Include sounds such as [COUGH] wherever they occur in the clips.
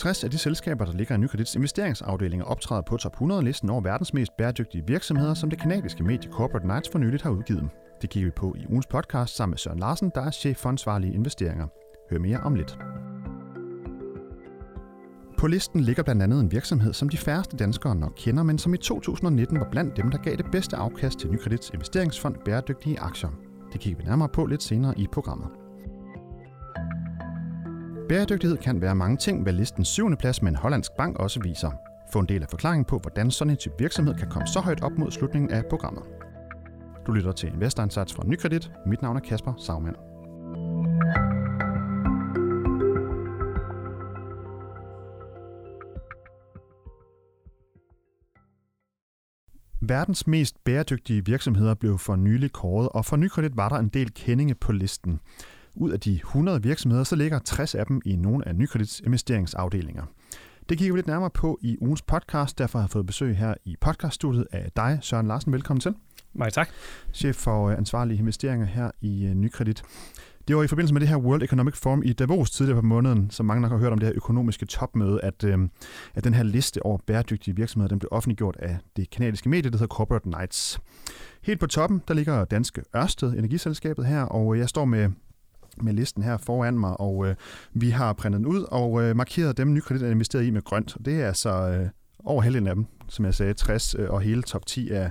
60 af de selskaber, der ligger i Nykredits investeringsafdelinger, optræder på top 100-listen over verdens mest bæredygtige virksomheder, som det kanadiske medie Corporate Knights for nyligt har udgivet. Det kigger vi på i ugens podcast sammen med Søren Larsen, der er chef for ansvarlige investeringer. Hør mere om lidt. På listen ligger blandt andet en virksomhed, som de færreste danskere nok kender, men som i 2019 var blandt dem, der gav det bedste afkast til Nykredits investeringsfond Bæredygtige Aktier. Det kigger vi nærmere på lidt senere i programmet. Bæredygtighed kan være mange ting, hvad listens syvende plads med en hollandsk bank også viser. Få en del af forklaringen på, hvordan sådan en type virksomhed kan komme så højt op mod slutningen af programmet. Du lytter til Investor fra Nykredit. Mit navn er Kasper Sagmann. Verdens mest bæredygtige virksomheder blev for nylig kåret, og for Nykredit var der en del kendinge på listen. Ud af de 100 virksomheder, så ligger 60 af dem i nogle af Nykredits investeringsafdelinger. Det kigger vi lidt nærmere på i ugens podcast, derfor har jeg fået besøg her i podcaststudiet af dig, Søren Larsen. Velkommen til. Mange tak. Chef for øh, ansvarlige investeringer her i øh, Nykredit. Det var i forbindelse med det her World Economic Forum i Davos tidligere på måneden, som mange nok har hørt om det her økonomiske topmøde, at, øh, at den her liste over bæredygtige virksomheder, den blev offentliggjort af det kanadiske medie, der hedder Corporate Knights. Helt på toppen, der ligger danske Ørsted, energiselskabet her, og jeg står med med listen her foran mig, og øh, vi har printet den ud og øh, markeret dem, nykredit er investeret i med grønt. Og det er altså øh, over halvdelen af dem, som jeg sagde, 60, øh, og hele top 10 er,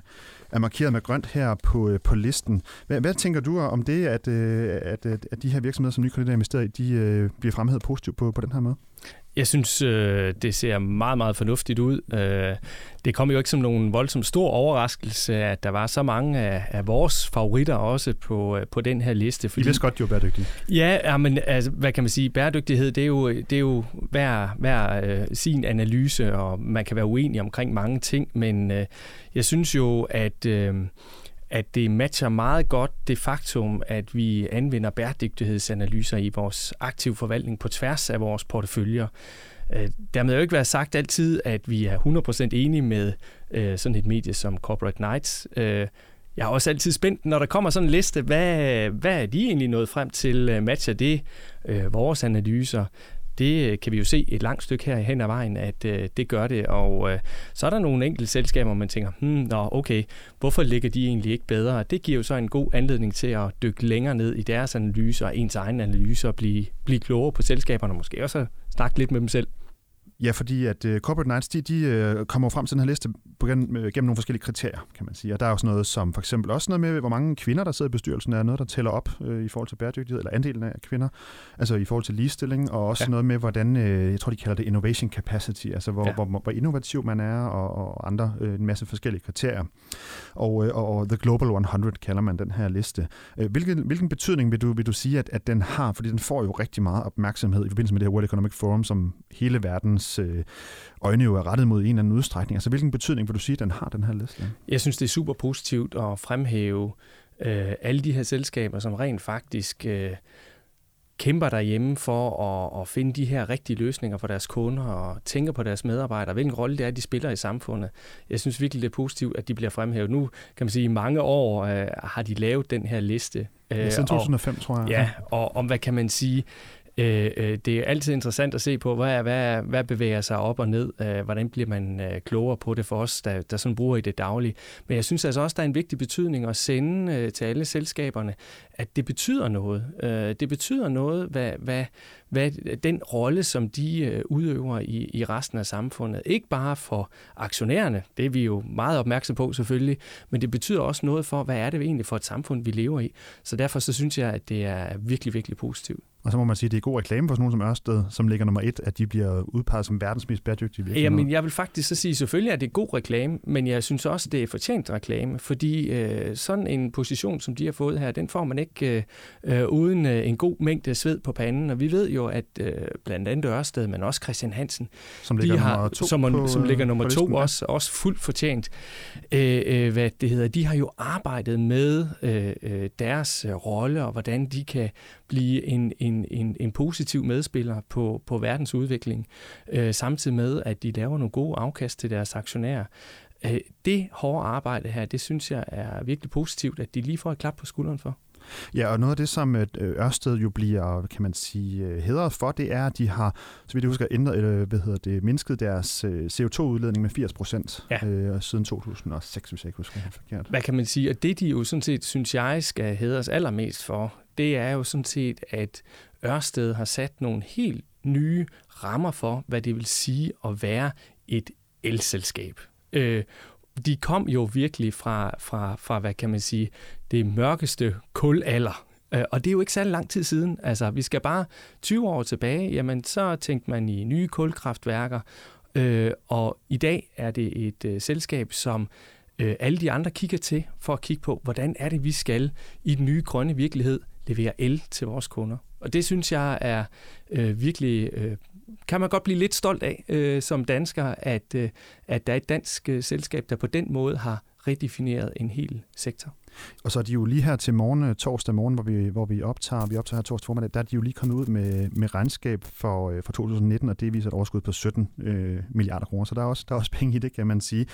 er markeret med grønt her på, øh, på listen. Hvad, hvad tænker du om det, at, øh, at, at de her virksomheder, som nykredit er investeret i, de øh, bliver fremhævet positivt på, på den her måde? Jeg synes, øh, det ser meget, meget fornuftigt ud. Øh, det kom jo ikke som nogen voldsom stor overraskelse, at der var så mange af, af vores favoritter også på, øh, på den her liste. Fordi, I vidste godt, de var bæredygtige. Ja, men altså, hvad kan man sige? Bæredygtighed, det er jo, det er jo hver, hver øh, sin analyse, og man kan være uenig omkring mange ting, men øh, jeg synes jo, at... Øh, at det matcher meget godt det faktum, at vi anvender bæredygtighedsanalyser i vores aktiv forvaltning på tværs af vores porteføljer. Øh, dermed jo ikke være sagt altid, at vi er 100% enige med øh, sådan et medie som Corporate Knights. Øh, jeg er også altid spændt, når der kommer sådan en liste, hvad, hvad er de egentlig nået frem til? Øh, matcher det øh, vores analyser? Det øh, kan vi jo se et langt stykke her hen ad vejen, at øh, det gør det. Og øh, så er der nogle enkelte selskaber, man tænker, hmm, nå, okay, hvorfor ligger de egentlig ikke bedre? Det giver jo så en god anledning til at dykke længere ned i deres analyser og ens egen analyser og blive, blive klogere på selskaberne, måske også snakke lidt med dem selv. Ja, fordi at uh, Corporate Knights, de, de uh, kommer frem til den her liste på, gennem, uh, gennem nogle forskellige kriterier, kan man sige. Og der er også noget som for eksempel også noget med, hvor mange kvinder, der sidder i bestyrelsen, er noget, der tæller op uh, i forhold til bæredygtighed, eller andelen af kvinder, altså i forhold til ligestilling, og også ja. noget med, hvordan, uh, jeg tror, de kalder det innovation capacity, altså hvor, ja. hvor, hvor, hvor innovativ man er, og, og andre, uh, en masse forskellige kriterier. Og, uh, og The Global 100 kalder man den her liste. Uh, hvilken, hvilken betydning vil du, vil du sige, at, at den har? Fordi den får jo rigtig meget opmærksomhed i forbindelse med det her World Economic Forum, som hele verdens øh, øjne jo er rettet mod en eller anden udstrækning. Altså hvilken betydning vil du sige, den har, den her liste? Jeg synes, det er super positivt at fremhæve øh, alle de her selskaber, som rent faktisk øh, kæmper derhjemme for at, at finde de her rigtige løsninger for deres kunder og tænker på deres medarbejdere, hvilken rolle det er, de spiller i samfundet. Jeg synes virkelig, det er positivt, at de bliver fremhævet. Nu kan man sige, at i mange år øh, har de lavet den her liste. Ja, siden 2005, og, tror jeg. Ja, og om hvad kan man sige, Øh, øh, det er altid interessant at se på, hvad, hvad, hvad bevæger sig op og ned, øh, hvordan bliver man øh, klogere på det for os, der, der sådan bruger i det daglige. Men jeg synes altså også, der er en vigtig betydning at sende øh, til alle selskaberne, at det betyder noget. Øh, det betyder noget, hvad, hvad, hvad den rolle, som de øh, udøver i, i resten af samfundet. Ikke bare for aktionærerne, det er vi jo meget opmærksom på selvfølgelig, men det betyder også noget for, hvad er det egentlig for et samfund, vi lever i. Så derfor så synes jeg, at det er virkelig, virkelig positivt. Og så må man sige, at det er god reklame for sådan nogen som Ørsted, som ligger nummer et, at de bliver udpeget som verdens mest bæredygtige virksomhed. Jamen, jeg vil faktisk så sige, selvfølgelig at det er god reklame, men jeg synes også, det er fortjent reklame, fordi øh, sådan en position, som de har fået her, den får man ikke øh, øh, uden øh, en god mængde sved på panden. Og vi ved jo, at øh, blandt andet Ørsted, men også Christian Hansen, som ligger har, nummer to, som, på, som ligger nummer to, listen, også, også fuldt fortjent. Øh, øh, hvad det hedder, de har jo arbejdet med øh, øh deres øh, rolle, og hvordan de kan blive en, en, en, en positiv medspiller på, på verdens udvikling, øh, samtidig med, at de laver nogle gode afkast til deres aktionærer. Øh, det hårde arbejde her, det synes jeg er virkelig positivt, at de lige får et klap på skulderen for. Ja, og noget af det, som Ørsted jo bliver, kan man sige, hedret for, det er, at de har, så vidt jeg husker, ændret, eller, hvad hedder det, mindsket deres CO2-udledning med 80 procent ja. øh, siden 2006, hvis jeg ikke husker helt forkert. Hvad kan man sige? Og det, de jo sådan set, synes jeg, skal hedres allermest for, det er jo sådan set, at Ørsted har sat nogle helt nye rammer for, hvad det vil sige at være et elselskab. Øh, de kom jo virkelig fra, fra, fra, hvad kan man sige, det mørkeste kulalder. Øh, og det er jo ikke særlig lang tid siden. Altså, vi skal bare 20 år tilbage, jamen så tænkte man i nye kulkraftværker, øh, og i dag er det et øh, selskab, som øh, alle de andre kigger til for at kigge på, hvordan er det, vi skal i den nye grønne virkelighed levere el til vores kunder. Og det synes jeg er øh, virkelig, øh, kan man godt blive lidt stolt af øh, som dansker, at, øh, at der er et dansk øh, selskab, der på den måde har redefineret en hel sektor. Og så er de jo lige her til morgen, øh, torsdag morgen, hvor vi, hvor vi optager, vi optager her torsdag formiddag, der er de jo lige kommet ud med, med regnskab for, øh, for 2019, og det viser et overskud på 17 øh, milliarder kroner, så der er, også, der er også [LAUGHS] penge i det, kan man sige.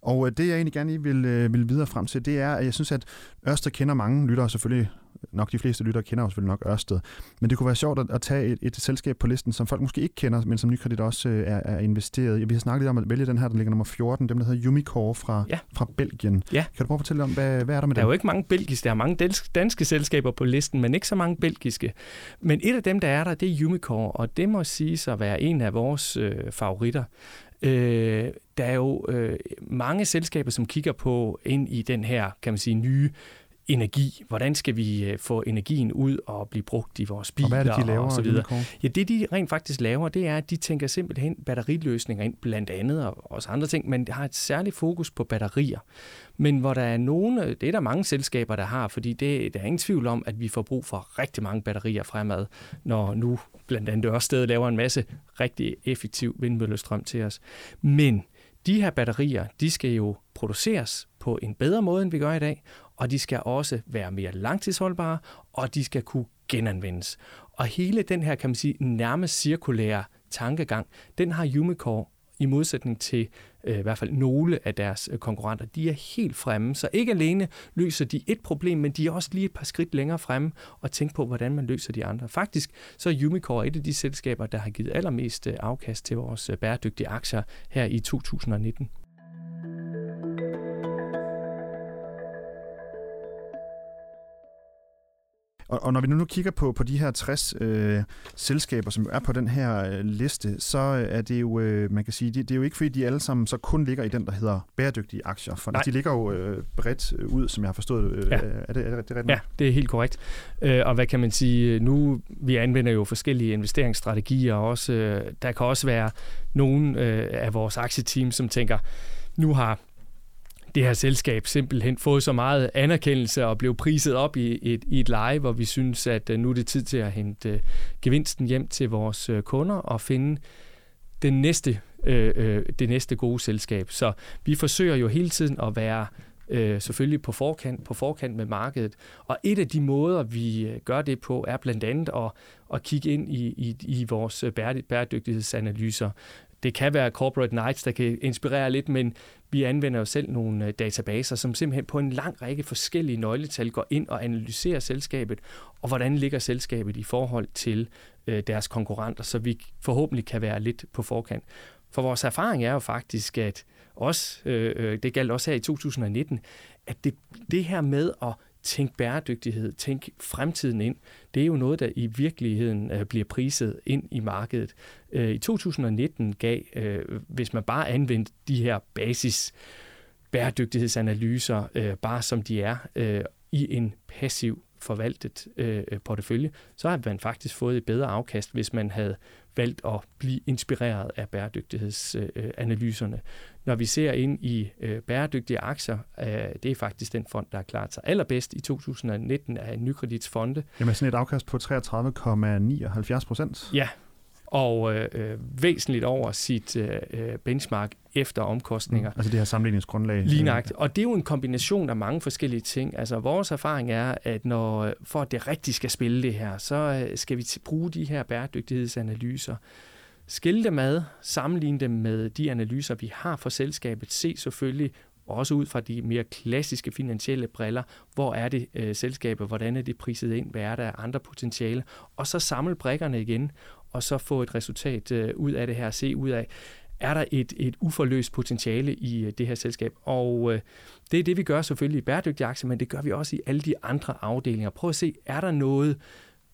Og øh, det, jeg egentlig gerne vil, øh, vil videre frem til, det er, at jeg synes, at Ørsted kender mange lyttere selvfølgelig nok de fleste lyttere kender jo selvfølgelig nok Ørsted. Men det kunne være sjovt at, tage et, et selskab på listen, som folk måske ikke kender, men som Nykredit også øh, er, er investeret i. Vi har snakket lidt om at vælge den her, der ligger nummer 14, dem der hedder Umicore fra, ja. fra Belgien. Ja. Kan du prøve at fortælle om, hvad, hvad er der med det? Der er jo ikke mange belgiske, der er mange danske selskaber på listen, men ikke så mange belgiske. Men et af dem, der er der, det er Umicore, og det må sige at være en af vores øh, favoritter. Øh, der er jo øh, mange selskaber, som kigger på ind i den her, kan man sige, nye energi. Hvordan skal vi øh, få energien ud og blive brugt i vores biler og, hvad er det, de laver, og så videre. Ja, det de rent faktisk laver, det er, at de tænker simpelthen batteriløsninger ind, blandt andet og også andre ting, men har et særligt fokus på batterier. Men hvor der er nogle, det er der mange selskaber, der har, fordi det, der er ingen tvivl om, at vi får brug for rigtig mange batterier fremad, når nu blandt andet Ørsted laver en masse rigtig effektiv vindmøllestrøm til os. Men de her batterier, de skal jo produceres på en bedre måde, end vi gør i dag, og de skal også være mere langtidsholdbare, og de skal kunne genanvendes. Og hele den her, kan man sige, nærmest cirkulære tankegang, den har Umicore i modsætning til øh, i hvert fald nogle af deres øh, konkurrenter. De er helt fremme, så ikke alene løser de et problem, men de er også lige et par skridt længere fremme og tænker på, hvordan man løser de andre. Faktisk så er Umicore et af de selskaber, der har givet allermest øh, afkast til vores øh, bæredygtige aktier her i 2019. Og, og når vi nu, nu kigger på, på de her 60 øh, selskaber, som er på den her øh, liste, så er det jo, øh, man kan sige, det, det er jo ikke fordi, de alle sammen så kun ligger i den, der hedder bæredygtige aktier. For Nej. de ligger jo øh, bredt øh, ud, som jeg har forstået. Øh, ja. Er det, er det, det rigtigt? Ja, det er helt korrekt. Øh, og hvad kan man sige, nu, vi anvender jo forskellige investeringsstrategier også. Øh, der kan også være nogle øh, af vores aktieteam, som tænker, nu har det her selskab simpelthen fået så meget anerkendelse og blev priset op i et, i et leje, hvor vi synes, at øh, nu er det tid til at hente øh, gevinsten hjem til vores øh, kunder og finde den næste, øh, det næste gode selskab. Så vi forsøger jo hele tiden at være øh, selvfølgelig på forkant, på forkant med markedet. Og et af de måder, vi gør det på, er blandt andet at, at kigge ind i, i, i vores bæredygtighedsanalyser. Det kan være corporate nights, der kan inspirere lidt, men vi anvender jo selv nogle øh, databaser, som simpelthen på en lang række forskellige nøgletal går ind og analyserer selskabet, og hvordan ligger selskabet i forhold til øh, deres konkurrenter, så vi forhåbentlig kan være lidt på forkant. For vores erfaring er jo faktisk, at også, øh, øh det galt også her i 2019, at det, det her med at tænk bæredygtighed, tænk fremtiden ind. Det er jo noget, der i virkeligheden øh, bliver priset ind i markedet. Øh, I 2019 gav, øh, hvis man bare anvendte de her basis bæredygtighedsanalyser, øh, bare som de er, øh, i en passiv forvaltet øh, portefølje, så har man faktisk fået et bedre afkast, hvis man havde valgt at blive inspireret af bæredygtighedsanalyserne. Når vi ser ind i øh, bæredygtige aktier, øh, det er faktisk den fond, der har klaret sig allerbedst i 2019 af Nykredits fonde. Jamen sådan et afkast på 33,79 procent. Ja, og øh, øh, væsentligt over sit øh, øh, benchmark efter omkostninger. Mm, altså det her sammenligningsgrundlag. Lignagtigt. Og det er jo en kombination af mange forskellige ting. Altså vores erfaring er, at når for at det rigtigt skal spille det her, så øh, skal vi bruge de her bæredygtighedsanalyser. Skille dem ad, sammenligne dem med de analyser, vi har for selskabet. Se selvfølgelig også ud fra de mere klassiske finansielle briller. Hvor er det øh, selskabet? Hvordan er det priset ind? Hvad er der af andre potentiale? Og så samle brikkerne igen, og så få et resultat øh, ud af det her, se ud af, er der et, et uforløst potentiale i øh, det her selskab. Og øh, det er det, vi gør selvfølgelig i bæredygtige aktier, men det gør vi også i alle de andre afdelinger. Prøv at se, er der noget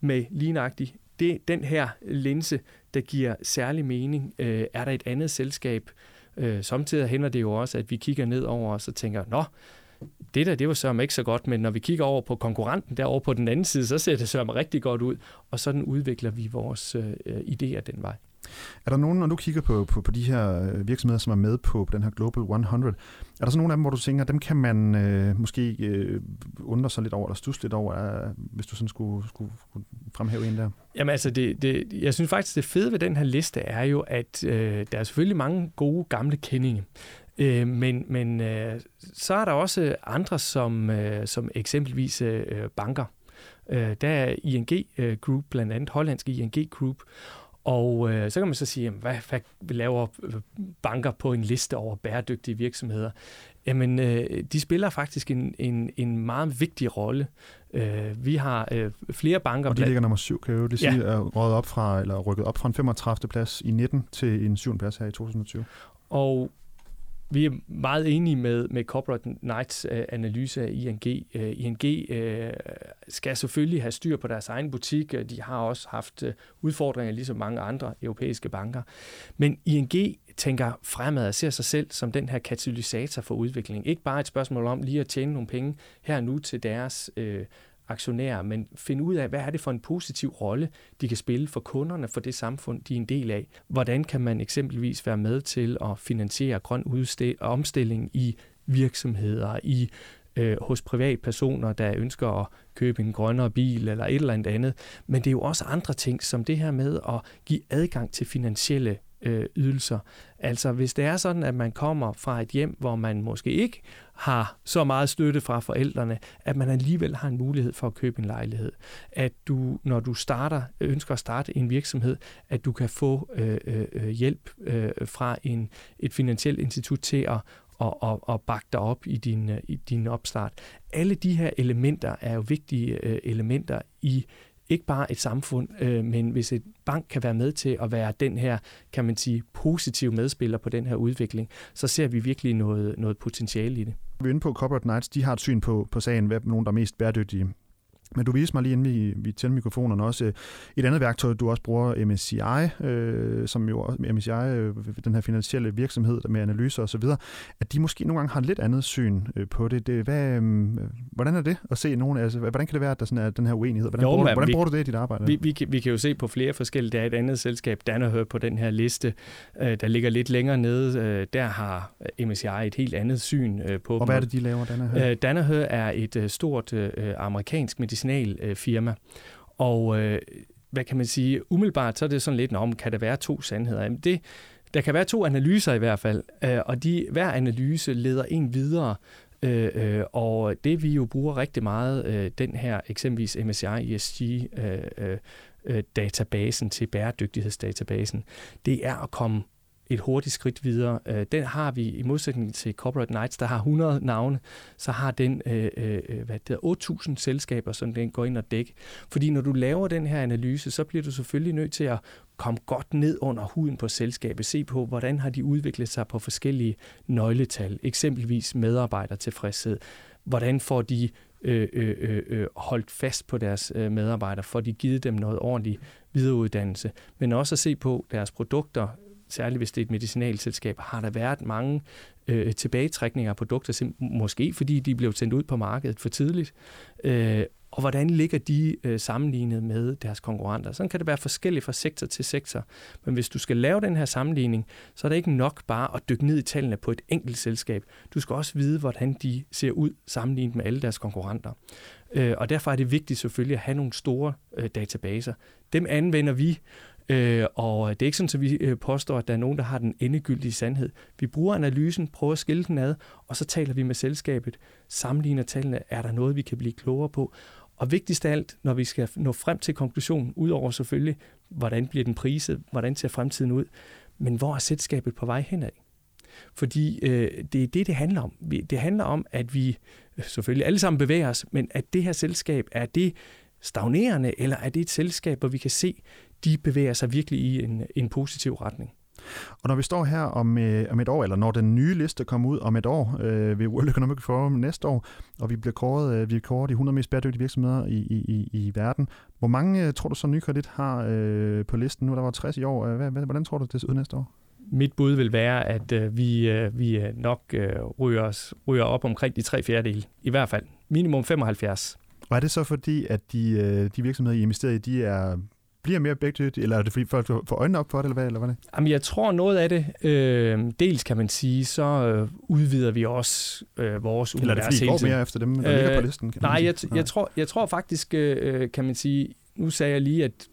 med lignagtigt det, den her linse, der giver særlig mening? Øh, er der et andet selskab? Øh, samtidig hænder det jo også, at vi kigger ned over os og tænker, nå, det der, det var sørme ikke så godt, men når vi kigger over på konkurrenten derovre på den anden side, så ser det sørme rigtig godt ud, og sådan udvikler vi vores øh, idéer den vej. Er der nogen, når du kigger på, på, på de her øh, virksomheder, som er med på, på den her Global 100, er der så nogle af dem, hvor du tænker, dem kan man øh, måske øh, undre sig lidt over, eller stusse lidt over, øh, hvis du sådan skulle, skulle, skulle fremhæve en der? Jamen altså, det, det, jeg synes faktisk, det fede ved den her liste er jo, at øh, der er selvfølgelig mange gode gamle kendinge. Øh, men men øh, så er der også andre, som, øh, som eksempelvis øh, banker. Øh, der er ING øh, Group, blandt andet hollandske ING Group, og øh, så kan man så sige, jamen, hvad, hvad laver banker på en liste over bæredygtige virksomheder? Jamen, øh, de spiller faktisk en, en, en meget vigtig rolle. Øh, vi har øh, flere banker... Og de ligger nummer syv, kan jeg jo det sige, ja. er rykket op fra, eller rykket op fra en 35. plads i 19 til en 7. plads her i 2020. Og vi er meget enige med, med Corporate Knights øh, analyse af ING. Øh, ING øh, skal selvfølgelig have styr på deres egen butik. De har også haft øh, udfordringer, ligesom mange andre europæiske banker. Men ING tænker fremad og ser sig selv som den her katalysator for udvikling. Ikke bare et spørgsmål om lige at tjene nogle penge her nu til deres øh, aktionærer, men finde ud af, hvad er det for en positiv rolle, de kan spille for kunderne, for det samfund, de er en del af. Hvordan kan man eksempelvis være med til at finansiere grøn omstilling i virksomheder, i øh, hos privatpersoner, der ønsker at købe en grønnere bil eller et eller andet andet. Men det er jo også andre ting, som det her med at give adgang til finansielle øh, ydelser. Altså hvis det er sådan, at man kommer fra et hjem, hvor man måske ikke har så meget støtte fra forældrene, at man alligevel har en mulighed for at købe en lejlighed. At du, når du starter, ønsker at starte en virksomhed, at du kan få øh, øh, øh hjælp øh, fra en, et finansielt institut til at og, og, og bakke dig op i din, øh, i din opstart. Alle de her elementer er jo vigtige øh, elementer i ikke bare et samfund, øh, men hvis et bank kan være med til at være den her, kan man sige, positiv medspiller på den her udvikling, så ser vi virkelig noget, noget potentiale i det. Vi er inde på Corporate Knights, de har et syn på, på sagen, hvad nogen der er mest bæredygtige. Men du viste mig lige inden vi, vi tændte mikrofonerne også øh, et andet værktøj, du også bruger, MSCI, øh, som jo MSCI, øh, den her finansielle virksomhed med analyser osv., at de måske nogle gange har et lidt andet syn øh, på det. det hvad, øh, hvordan er det at se nogen, altså, hvordan kan det være, at der sådan er den her uenighed? Hvordan, jo, bruger, hvordan vi, bruger du det i dit arbejde? Vi, vi, vi kan jo se på flere forskellige, der er et andet selskab, Danaher på den her liste, øh, der ligger lidt længere nede, øh, der har MSCI et helt andet syn øh, på Og hvad er det, de laver, Danaher? Øh, Danaher er et øh, stort øh, amerikansk medicin medicinalfirma. Og øh, hvad kan man sige, umiddelbart så er det sådan lidt, om kan der være to sandheder? Jamen det, der kan være to analyser i hvert fald, øh, og de, hver analyse leder en videre, øh, øh, og det vi jo bruger rigtig meget, øh, den her eksempelvis MSCI ESG øh, øh, øh, databasen til bæredygtighedsdatabasen, det er at komme et hurtigt skridt videre. Øh, den har vi, i modsætning til Corporate Knights, der har 100 navne, så har den øh, øh, hvad det 8.000 selskaber, som den går ind og dækker. Fordi når du laver den her analyse, så bliver du selvfølgelig nødt til at komme godt ned under huden på selskabet, se på, hvordan har de udviklet sig på forskellige nøgletal, eksempelvis medarbejdertilfredshed, hvordan får de øh, øh, øh, øh holdt fast på deres øh, medarbejdere, får de givet dem noget ordentligt videreuddannelse, men også at se på deres produkter, særligt hvis det er et medicinalselskab, har der været mange øh, tilbagetrækninger af produkter, måske fordi de blev sendt ud på markedet for tidligt, øh, og hvordan ligger de øh, sammenlignet med deres konkurrenter. Sådan kan det være forskelligt fra sektor til sektor. Men hvis du skal lave den her sammenligning, så er det ikke nok bare at dykke ned i tallene på et enkelt selskab. Du skal også vide, hvordan de ser ud sammenlignet med alle deres konkurrenter. Øh, og derfor er det vigtigt selvfølgelig at have nogle store øh, databaser. Dem anvender vi Øh, og det er ikke sådan, at vi øh, påstår, at der er nogen, der har den endegyldige sandhed. Vi bruger analysen, prøver at skille den ad, og så taler vi med selskabet, sammenligner tallene, er der noget, vi kan blive klogere på. Og vigtigst af alt, når vi skal nå frem til konklusionen, udover selvfølgelig, hvordan bliver den priset, hvordan ser fremtiden ud, men hvor er selskabet på vej henad? Fordi øh, det er det, det handler om. Det handler om, at vi øh, selvfølgelig alle sammen bevæger os, men at det her selskab er det stagnerende, eller er det et selskab, hvor vi kan se, de bevæger sig virkelig i en, en positiv retning. Og når vi står her om, øh, om et år, eller når den nye liste kommer ud om et år øh, ved World Economic Forum næste år, og vi bliver kåret, øh, vi kåret de 100 mest bæredygtige virksomheder i, i, i verden, hvor mange øh, tror du så Nykredit har øh, på listen nu? Der var 60 i år. Hvad, hvordan tror du, det ser ud næste år? Mit bud vil være, at øh, vi, øh, vi øh, nok øh, ryger, os, ryger op omkring de tre fjerdedele. I hvert fald minimum 75. Og er det så fordi, at de, øh, de virksomheder, I investerer i, de er bliver mere bæredygtige, eller er det fordi folk får øjnene op for det, eller hvad? Eller hvad? Jamen, jeg tror noget af det, øh, dels kan man sige, så øh, udvider vi også øh, vores univers. Eller er det fordi, I går mere efter dem, der øh, ligger på listen? Kan nej, jeg, jeg, jeg, tror, jeg tror faktisk, øh, kan man sige, nu sagde jeg lige, at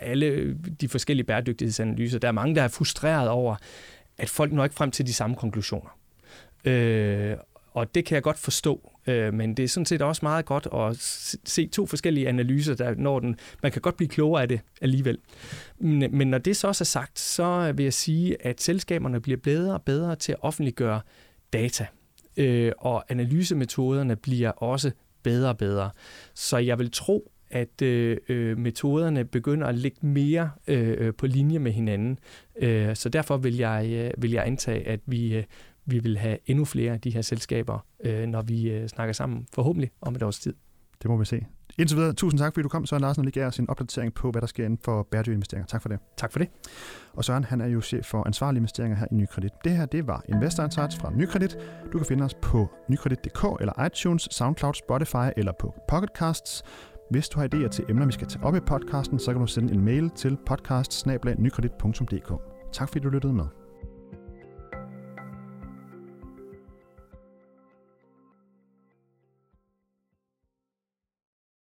alle de forskellige bæredygtighedsanalyser, der er mange, der er frustreret over, at folk når ikke frem til de samme konklusioner. Øh, og det kan jeg godt forstå, øh, men det er sådan set også meget godt at se to forskellige analyser, der når den, man kan godt blive klogere af det alligevel. Men, men når det så også er sagt, så vil jeg sige, at selskaberne bliver bedre og bedre til at offentliggøre data, øh, og analysemetoderne bliver også bedre og bedre. Så jeg vil tro, at øh, øh metoderne begynder at ligge mere øh, øh, på linje med hinanden. Øh, så derfor vil jeg, øh, vil jeg antage, at vi, øh, vi vil have endnu flere af de her selskaber, øh, når vi øh, snakker sammen, forhåbentlig om et års tid. Det må vi se. Indtil videre, tusind tak, fordi du kom, Søren Larsen, og lige gav os en opdatering på, hvad der sker inden for bæredygtige investeringer. Tak for det. Tak for det. Og Søren, han er jo chef for ansvarlige investeringer her i Nykredit. Det her, det var Investor Insights fra Nykredit. Du kan finde os på nykredit.dk eller iTunes, SoundCloud, Spotify eller på Pocketcasts. Hvis du har idéer til emner, vi skal tage op i podcasten, så kan du sende en mail til podcast Tak fordi du lyttede med.